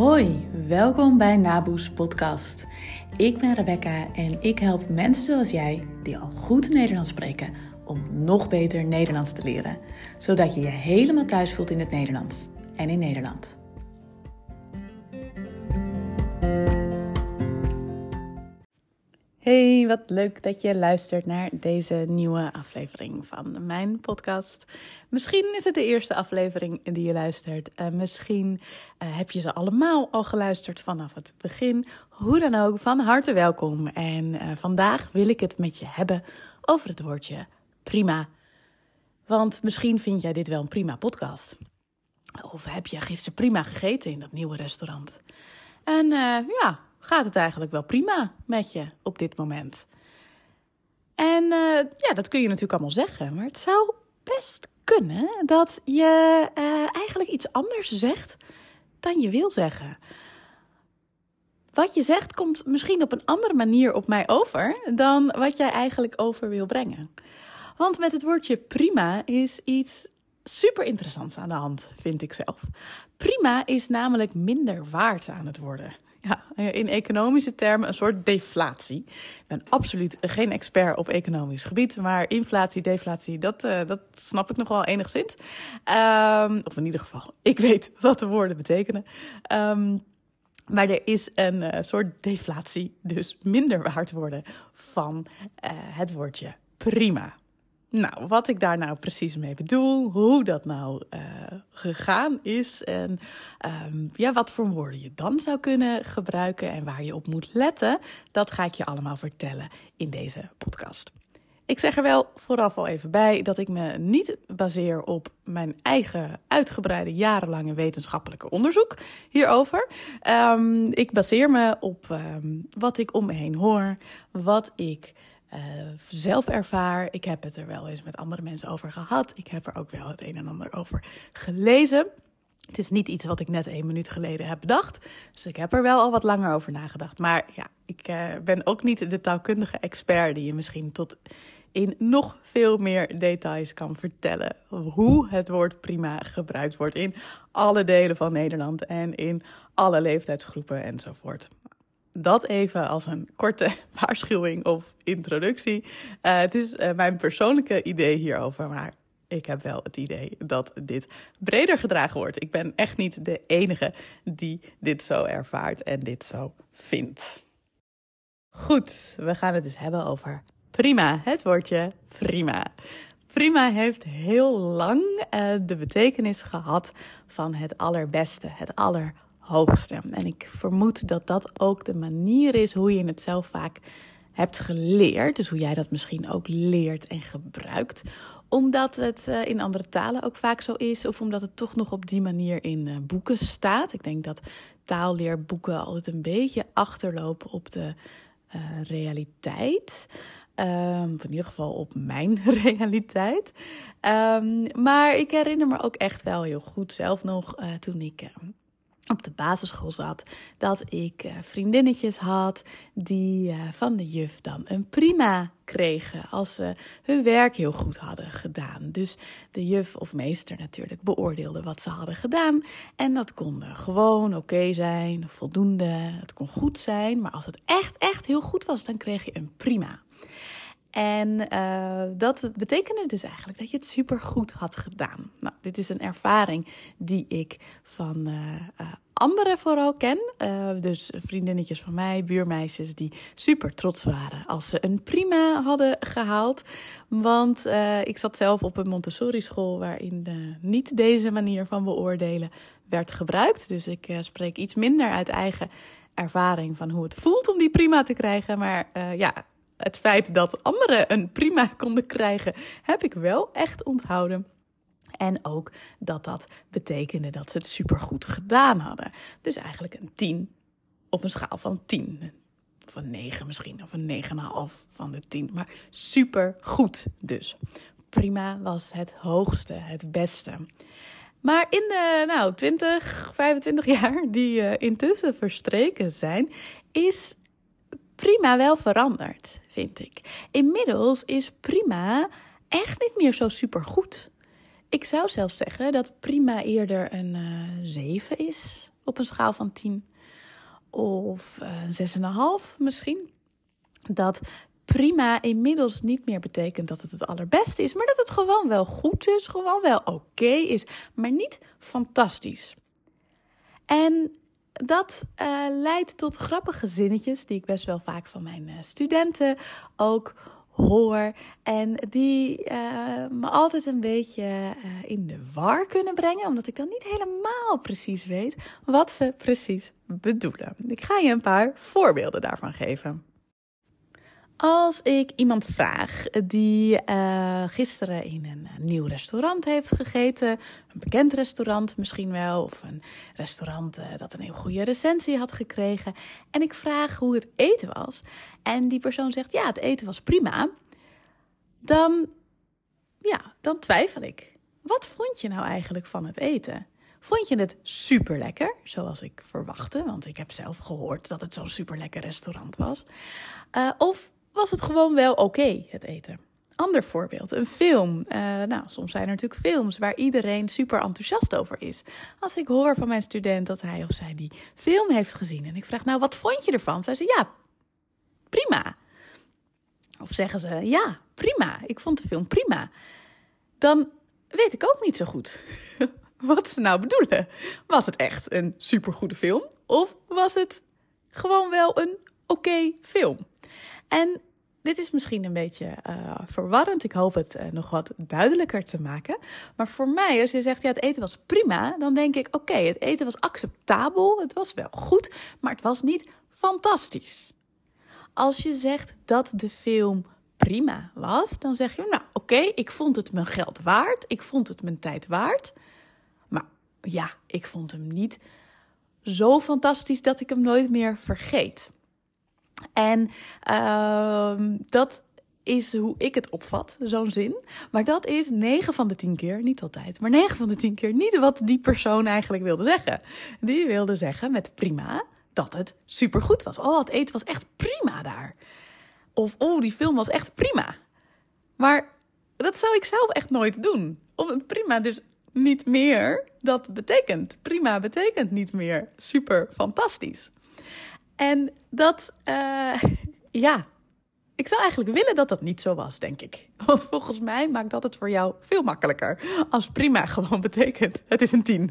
Hoi, welkom bij Naboes Podcast. Ik ben Rebecca en ik help mensen zoals jij, die al goed Nederlands spreken, om nog beter Nederlands te leren. Zodat je je helemaal thuis voelt in het Nederlands en in Nederland. Hey, wat leuk dat je luistert naar deze nieuwe aflevering van mijn podcast. Misschien is het de eerste aflevering die je luistert. Misschien uh, heb je ze allemaal al geluisterd vanaf het begin. Hoe dan ook, van harte welkom. En uh, vandaag wil ik het met je hebben over het woordje prima. Want misschien vind jij dit wel een prima podcast. Of heb je gisteren prima gegeten in dat nieuwe restaurant? En ja, gaat het eigenlijk wel prima met je op dit moment. En uh, ja, dat kun je natuurlijk allemaal zeggen, maar het zou best kunnen dat je uh, eigenlijk iets anders zegt dan je wil zeggen. Wat je zegt komt misschien op een andere manier op mij over dan wat jij eigenlijk over wil brengen. Want met het woordje prima is iets super interessants aan de hand, vind ik zelf. Prima is namelijk minder waard aan het worden. Ja, in economische termen een soort deflatie. Ik ben absoluut geen expert op economisch gebied, maar inflatie, deflatie, dat, uh, dat snap ik nog wel enigszins. Um, of in ieder geval, ik weet wat de woorden betekenen. Um, maar er is een uh, soort deflatie, dus minder waard worden van uh, het woordje prima. Nou, wat ik daar nou precies mee bedoel, hoe dat nou uh, gegaan is en um, ja, wat voor woorden je dan zou kunnen gebruiken en waar je op moet letten, dat ga ik je allemaal vertellen in deze podcast. Ik zeg er wel vooraf al even bij dat ik me niet baseer op mijn eigen uitgebreide jarenlange wetenschappelijke onderzoek hierover. Um, ik baseer me op um, wat ik om me heen hoor, wat ik uh, zelf ervaar. Ik heb het er wel eens met andere mensen over gehad. Ik heb er ook wel het een en ander over gelezen. Het is niet iets wat ik net één minuut geleden heb bedacht. Dus ik heb er wel al wat langer over nagedacht. Maar ja, ik uh, ben ook niet de taalkundige expert die je misschien tot in nog veel meer details kan vertellen. Hoe het woord prima gebruikt wordt in alle delen van Nederland en in alle leeftijdsgroepen enzovoort dat even als een korte waarschuwing of introductie. Uh, het is uh, mijn persoonlijke idee hierover, maar ik heb wel het idee dat dit breder gedragen wordt. Ik ben echt niet de enige die dit zo ervaart en dit zo vindt. Goed, we gaan het dus hebben over prima. Het woordje prima. Prima heeft heel lang uh, de betekenis gehad van het allerbeste, het aller hoogste. En ik vermoed dat dat ook de manier is hoe je het zelf vaak hebt geleerd. Dus hoe jij dat misschien ook leert en gebruikt. Omdat het uh, in andere talen ook vaak zo is. Of omdat het toch nog op die manier in uh, boeken staat. Ik denk dat taalleerboeken altijd een beetje achterlopen op de uh, realiteit. Um, in ieder geval op mijn realiteit. Um, maar ik herinner me ook echt wel heel goed zelf nog toen ik op de basisschool zat, dat ik uh, vriendinnetjes had die uh, van de juf dan een prima kregen als ze hun werk heel goed hadden gedaan. Dus de juf of meester natuurlijk beoordeelde wat ze hadden gedaan en dat kon gewoon oké zijn, voldoende, het kon goed zijn, maar als het echt echt heel goed was, dan kreeg je een prima. En uh, dat betekende dus eigenlijk dat je het super goed had gedaan. Nou, dit is een ervaring die ik van uh, uh, anderen vooral ken. dus vriendinnetjes van mij, buurmeisjes, die super trots waren als ze een prima hadden gehaald. Want ik zat zelf op een Montessori-school waarin niet deze manier van beoordelen werd gebruikt. Dus ik spreek iets minder uit eigen ervaring van hoe het voelt om die prima te krijgen. Maar ja, het feit dat anderen een prima konden krijgen, heb ik wel echt onthouden. En ook dat dat betekende dat ze het supergoed gedaan hadden. Dus eigenlijk een 10 op een schaal van 10. Of een 9 misschien, of een 9,5 van de 10. Maar supergoed dus. Prima was het hoogste, het beste. Maar in de nou, 20, 25 jaar die uh, intussen verstreken zijn, is prima wel veranderd, vind ik. Inmiddels is prima echt niet meer zo supergoed. Ik zou zelfs zeggen dat prima eerder een uh, 7 is op een schaal van 10. Of een 6,5 misschien. Dat prima inmiddels niet meer betekent dat het het allerbeste is, maar dat het gewoon wel goed is, gewoon wel oké is, maar niet fantastisch. En dat uh, leidt tot grappige zinnetjes die ik best wel vaak van mijn uh, studenten ook hoor. En die uh, me altijd een beetje in de war kunnen brengen, omdat ik dan niet helemaal precies weet wat ze precies bedoelen. Ik ga je een paar voorbeelden daarvan geven. Als ik iemand vraag die uh, gisteren in een nieuw restaurant heeft gegeten, een bekend restaurant misschien wel, of een restaurant uh, dat een heel goede recensie had gekregen, en ik vraag hoe het eten was, en die persoon zegt ja, het eten was prima, dan, ja, dan twijfel ik. Wat vond je nou eigenlijk van het eten? Vond je het super lekker, zoals ik verwachtte? Want ik heb zelf gehoord dat het zo'n super lekker restaurant was. Of was het gewoon wel oké, het eten. Ander voorbeeld, een film. Uh, nou, soms zijn er natuurlijk films waar iedereen super enthousiast over is. Als ik hoor van mijn student dat hij of zij die film heeft gezien en ik vraag, nou, wat vond je ervan? Zij ze, ja, prima. Of zeggen ze, ja, prima, ik vond de film prima. Dan weet ik ook niet zo goed wat ze nou bedoelen. Was het echt een supergoede film? Of was het gewoon wel een oké film? En dit is misschien een beetje uh, verwarrend. Ik hoop het uh, nog wat duidelijker te maken. Maar voor mij, als je zegt ja, het eten was prima, dan denk ik oké, het eten was acceptabel. Het was wel goed, maar het was niet fantastisch. Als je zegt dat de film prima was, dan zeg je nou oké, ik vond het mijn geld waard. Ik vond het mijn tijd waard. Maar ja, ik vond hem niet zo fantastisch dat ik hem nooit meer vergeet. En uh, dat is hoe ik het opvat, zo'n zin. Maar dat is 9 van de 10 keer, niet altijd, maar 9 van de 10 keer niet wat die persoon eigenlijk wilde zeggen. Die wilde zeggen met prima dat het supergoed was. Oh, het eten was echt prima daar. Of oh, die film was echt prima. Maar dat zou ik zelf echt nooit doen. Omdat prima dus niet meer dat betekent. Prima betekent niet meer super fantastisch. En dat, uh, ja, ik zou eigenlijk willen dat dat niet zo was, denk ik. Want volgens mij maakt dat het voor jou veel makkelijker. Als prima gewoon betekent, het is een tien.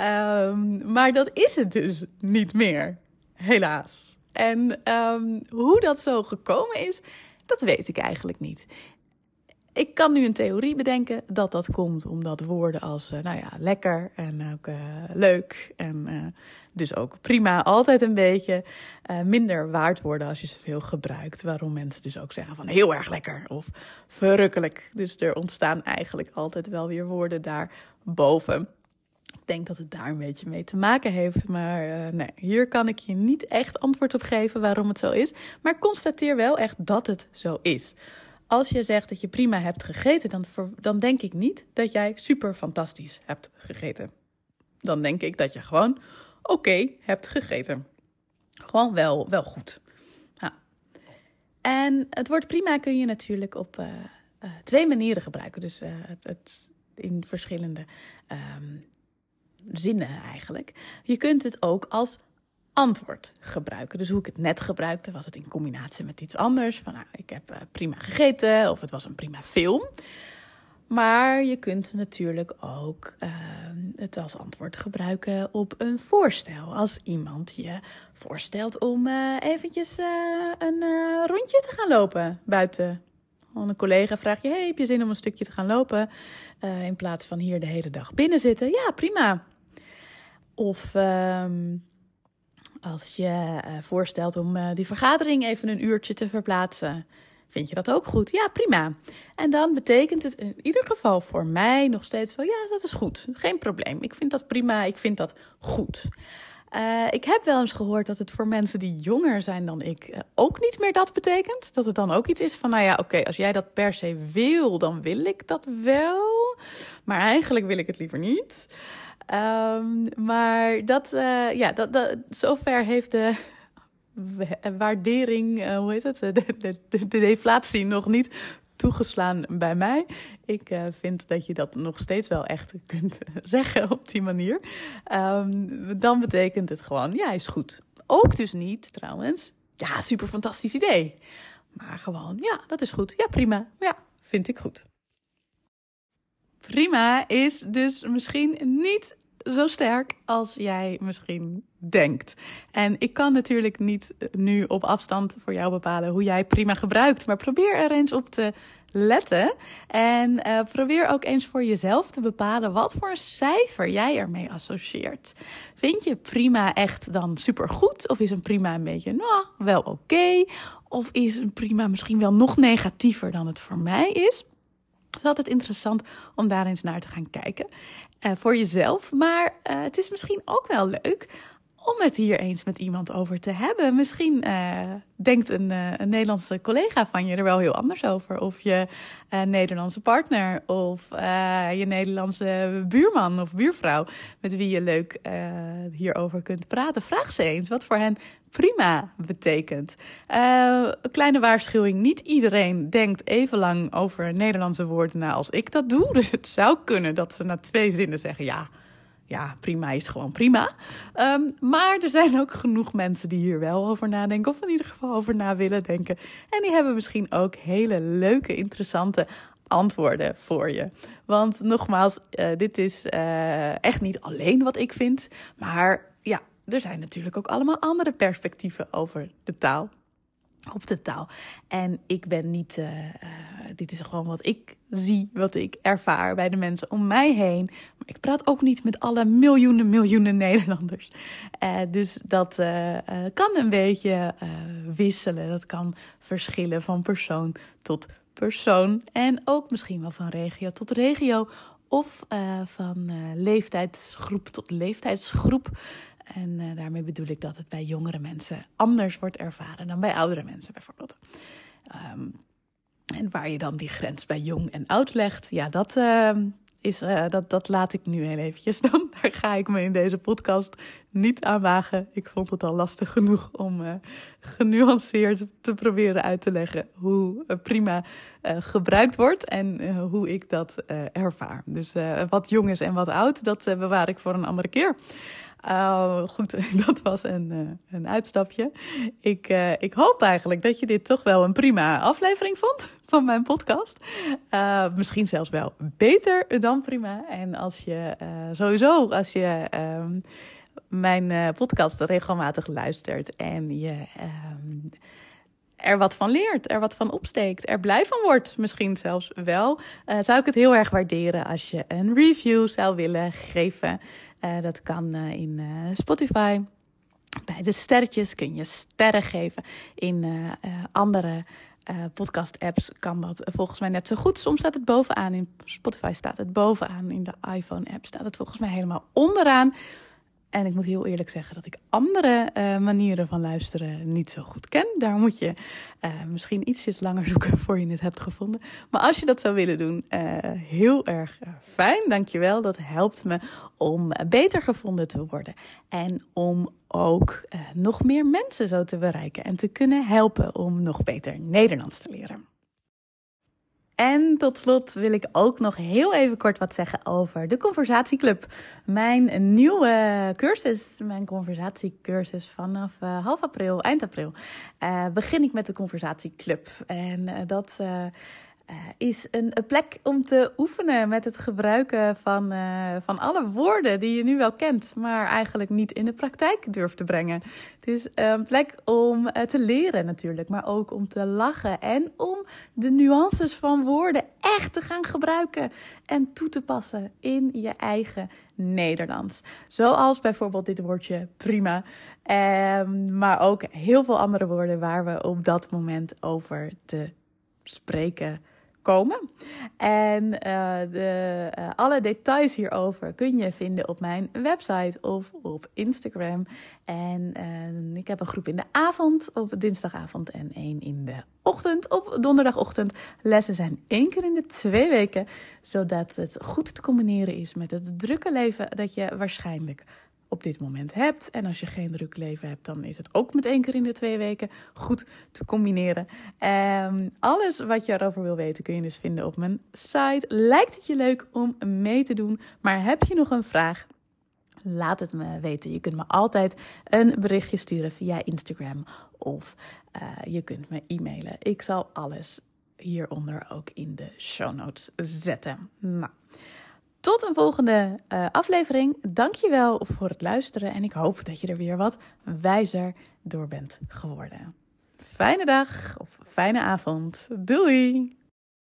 Um, maar dat is het dus niet meer, helaas. En um, hoe dat zo gekomen is, dat weet ik eigenlijk niet. Ik kan nu een theorie bedenken dat dat komt omdat woorden als, uh, nou ja, lekker en ook uh, leuk en uh, dus ook prima, altijd een beetje minder waard worden als je ze veel gebruikt. Waarom mensen dus ook zeggen van heel erg lekker of verrukkelijk. Dus er ontstaan eigenlijk altijd wel weer woorden daarboven. Ik denk dat het daar een beetje mee te maken heeft. Maar nee, hier kan ik je niet echt antwoord op geven waarom het zo is. Maar constateer wel echt dat het zo is als je zegt dat je prima hebt gegeten, dan, dan denk ik niet dat jij super fantastisch hebt gegeten. Dan denk ik dat je gewoon oké hebt gegeten. Gewoon wel, wel goed. En het woord prima kun je natuurlijk op uh, uh, twee manieren gebruiken. Dus uh, het, het, in verschillende um, zinnen eigenlijk. Je kunt het ook als antwoord gebruiken. Dus hoe ik het net gebruikte, was het in combinatie met iets anders. Van nou, ik heb uh, prima gegeten of het was een prima film. Maar je kunt natuurlijk ook uh, het als antwoord gebruiken op een voorstel. Als iemand je voorstelt om uh, eventjes een rondje te gaan lopen buiten. een collega vraagt je, hey, heb je zin om een stukje te gaan lopen? in plaats van hier de hele dag binnen zitten. Ja, prima. Of... Ehm, als je uh, voorstelt om uh, die vergadering even een uurtje te verplaatsen, vind je dat ook goed? Ja, prima. En dan betekent het in ieder geval voor mij nog steeds van ja, dat is goed. Geen probleem. Ik vind dat prima. Ik vind dat goed. Uh, ik heb wel eens gehoord dat het voor mensen die jonger zijn dan ik ook niet meer dat betekent. Dat het dan ook iets is van, nou ja, oké, als jij dat per se wil, dan wil ik dat wel. Maar eigenlijk wil ik het liever niet. Um, maar dat, uh, ja, dat, zover heeft de waardering, uh, hoe heet het, de, de, de, deflatie nog niet toegeslaan bij mij. Ik uh, vind dat je dat nog steeds wel echt kunt zeggen op die manier. Um, dan betekent het gewoon, ja, is goed. Ook dus niet trouwens, ja, super fantastisch idee. Maar gewoon, ja, dat is goed. Ja, prima. Ja, vind ik goed. Prima is dus misschien niet zo sterk als jij misschien denkt. En ik kan natuurlijk niet nu op afstand voor jou bepalen hoe jij prima gebruikt. Maar probeer er eens op te letten. En uh, probeer ook eens voor jezelf te bepalen wat voor cijfer jij ermee associeert. Vind je prima echt dan supergoed? Of is een prima een beetje, nou, wel oké? Of is een prima misschien wel nog negatiever dan het voor mij is? Het is altijd interessant om daar eens naar te gaan kijken. Uh, voor jezelf. Maar uh, het is misschien ook wel leuk om het hier eens met iemand over te hebben. Misschien uh, denkt een, uh, een, Nederlandse collega van je er wel heel anders over. Of je uh, Nederlandse partner of je Nederlandse buurman of buurvrouw met wie je leuk hierover kunt praten. Vraag ze eens wat voor hen prima betekent. een kleine waarschuwing: niet iedereen denkt even lang over Nederlandse woorden na als ik dat doe. Dus het zou kunnen dat ze na twee zinnen zeggen ja ja, prima is gewoon prima. Um, maar er zijn ook genoeg mensen die hier wel over nadenken, of in ieder geval over na willen denken. En die hebben misschien ook hele leuke, interessante antwoorden voor je. Want nogmaals, uh, dit is uh, echt niet alleen wat ik vind, maar ja, er zijn natuurlijk ook allemaal andere perspectieven over de taal op de taal. En ik ben niet, uh, uh, dit is gewoon wat ik zie, wat ik ervaar bij de mensen om mij heen. Maar ik praat ook niet met alle miljoenen, miljoenen Nederlanders. Uh, dus dat kan een beetje wisselen. Dat kan verschillen van persoon tot persoon. En ook misschien wel van regio tot regio. Of van leeftijdsgroep tot leeftijdsgroep. En uh, daarmee bedoel ik dat het bij jongere mensen anders wordt ervaren dan bij oudere mensen bijvoorbeeld. Um, en waar je dan die grens bij jong en oud legt, ja, dat, uh, is, uh, dat, dat laat ik nu heel eventjes dan. Daar ga ik me in deze podcast niet aan wagen. Ik vond het al lastig genoeg om uh, genuanceerd te proberen uit te leggen hoe prima gebruikt wordt en hoe ik dat ervaar. Dus wat jong is en wat oud, dat bewaar ik voor een andere keer. Uh, goed, dat was een, uh, een uitstapje. Ik, uh, ik hoop eigenlijk dat je dit toch wel een prima aflevering vond van mijn podcast. misschien zelfs wel beter dan prima. En als je sowieso, als je ehm, mijn podcast regelmatig luistert en je ehm, er wat van leert, er wat van opsteekt, er blij van wordt, misschien zelfs wel, zou ik het heel erg waarderen als je een review zou willen geven. Uh, dat kan uh, in uh, Spotify. Bij de sterretjes kun je sterren geven. In andere podcast-apps kan dat volgens mij net zo goed. Soms staat het bovenaan. In Spotify staat het bovenaan. In de iPhone-app staat het volgens mij helemaal onderaan. En ik moet heel eerlijk zeggen dat ik andere uh, manieren van luisteren niet zo goed ken. Daar moet je uh, misschien ietsjes langer zoeken voor je het hebt gevonden. Maar als je dat zou willen doen, uh, heel erg fijn. Dankjewel. Dat helpt me om beter gevonden te worden. En om ook nog meer mensen zo te bereiken. En te kunnen helpen om nog beter Nederlands te leren. En tot slot wil ik ook nog heel even kort wat zeggen over de Conversatieclub. Mijn nieuwe cursus, mijn conversatiecursus vanaf uh, half april, eind april, uh, begin ik met de Conversatieclub. En uh, dat uh, is een, een, plek om te oefenen met het gebruiken van, uh, van alle woorden die je nu wel kent, maar eigenlijk niet in de praktijk durft te brengen. Is een plek om uh, te leren natuurlijk, maar ook om te lachen en om de nuances van woorden echt te gaan gebruiken en toe te passen in je eigen Nederlands. Zoals bijvoorbeeld dit woordje prima, ehm, maar ook heel veel andere woorden waar we op dat moment over te spreken komen. En uh, de, uh, alle details hierover kun je vinden op mijn website of op Instagram. En uh, ik heb een groep in de avond, op dinsdagavond en één in de ochtend. Op donderdagochtend. Lessen zijn één keer in de twee weken, zodat het goed te combineren is met het drukke leven dat je waarschijnlijk op dit moment hebt. En als je geen druk leven hebt, dan is het ook met één keer in de twee weken goed te combineren. Um, alles wat je erover wil weten kun je dus vinden op mijn site. Lijkt het je leuk om mee te doen? Maar heb je nog een vraag? Laat het me weten. Je kunt me altijd een berichtje sturen via Instagram of uh, je kunt me e-mailen. Ik zal alles hieronder ook in de show notes zetten. Nou, tot een volgende uh, aflevering. Dankjewel voor het luisteren en ik hoop dat je er weer wat wijzer door bent geworden. Fijne dag of fijne avond. Doei!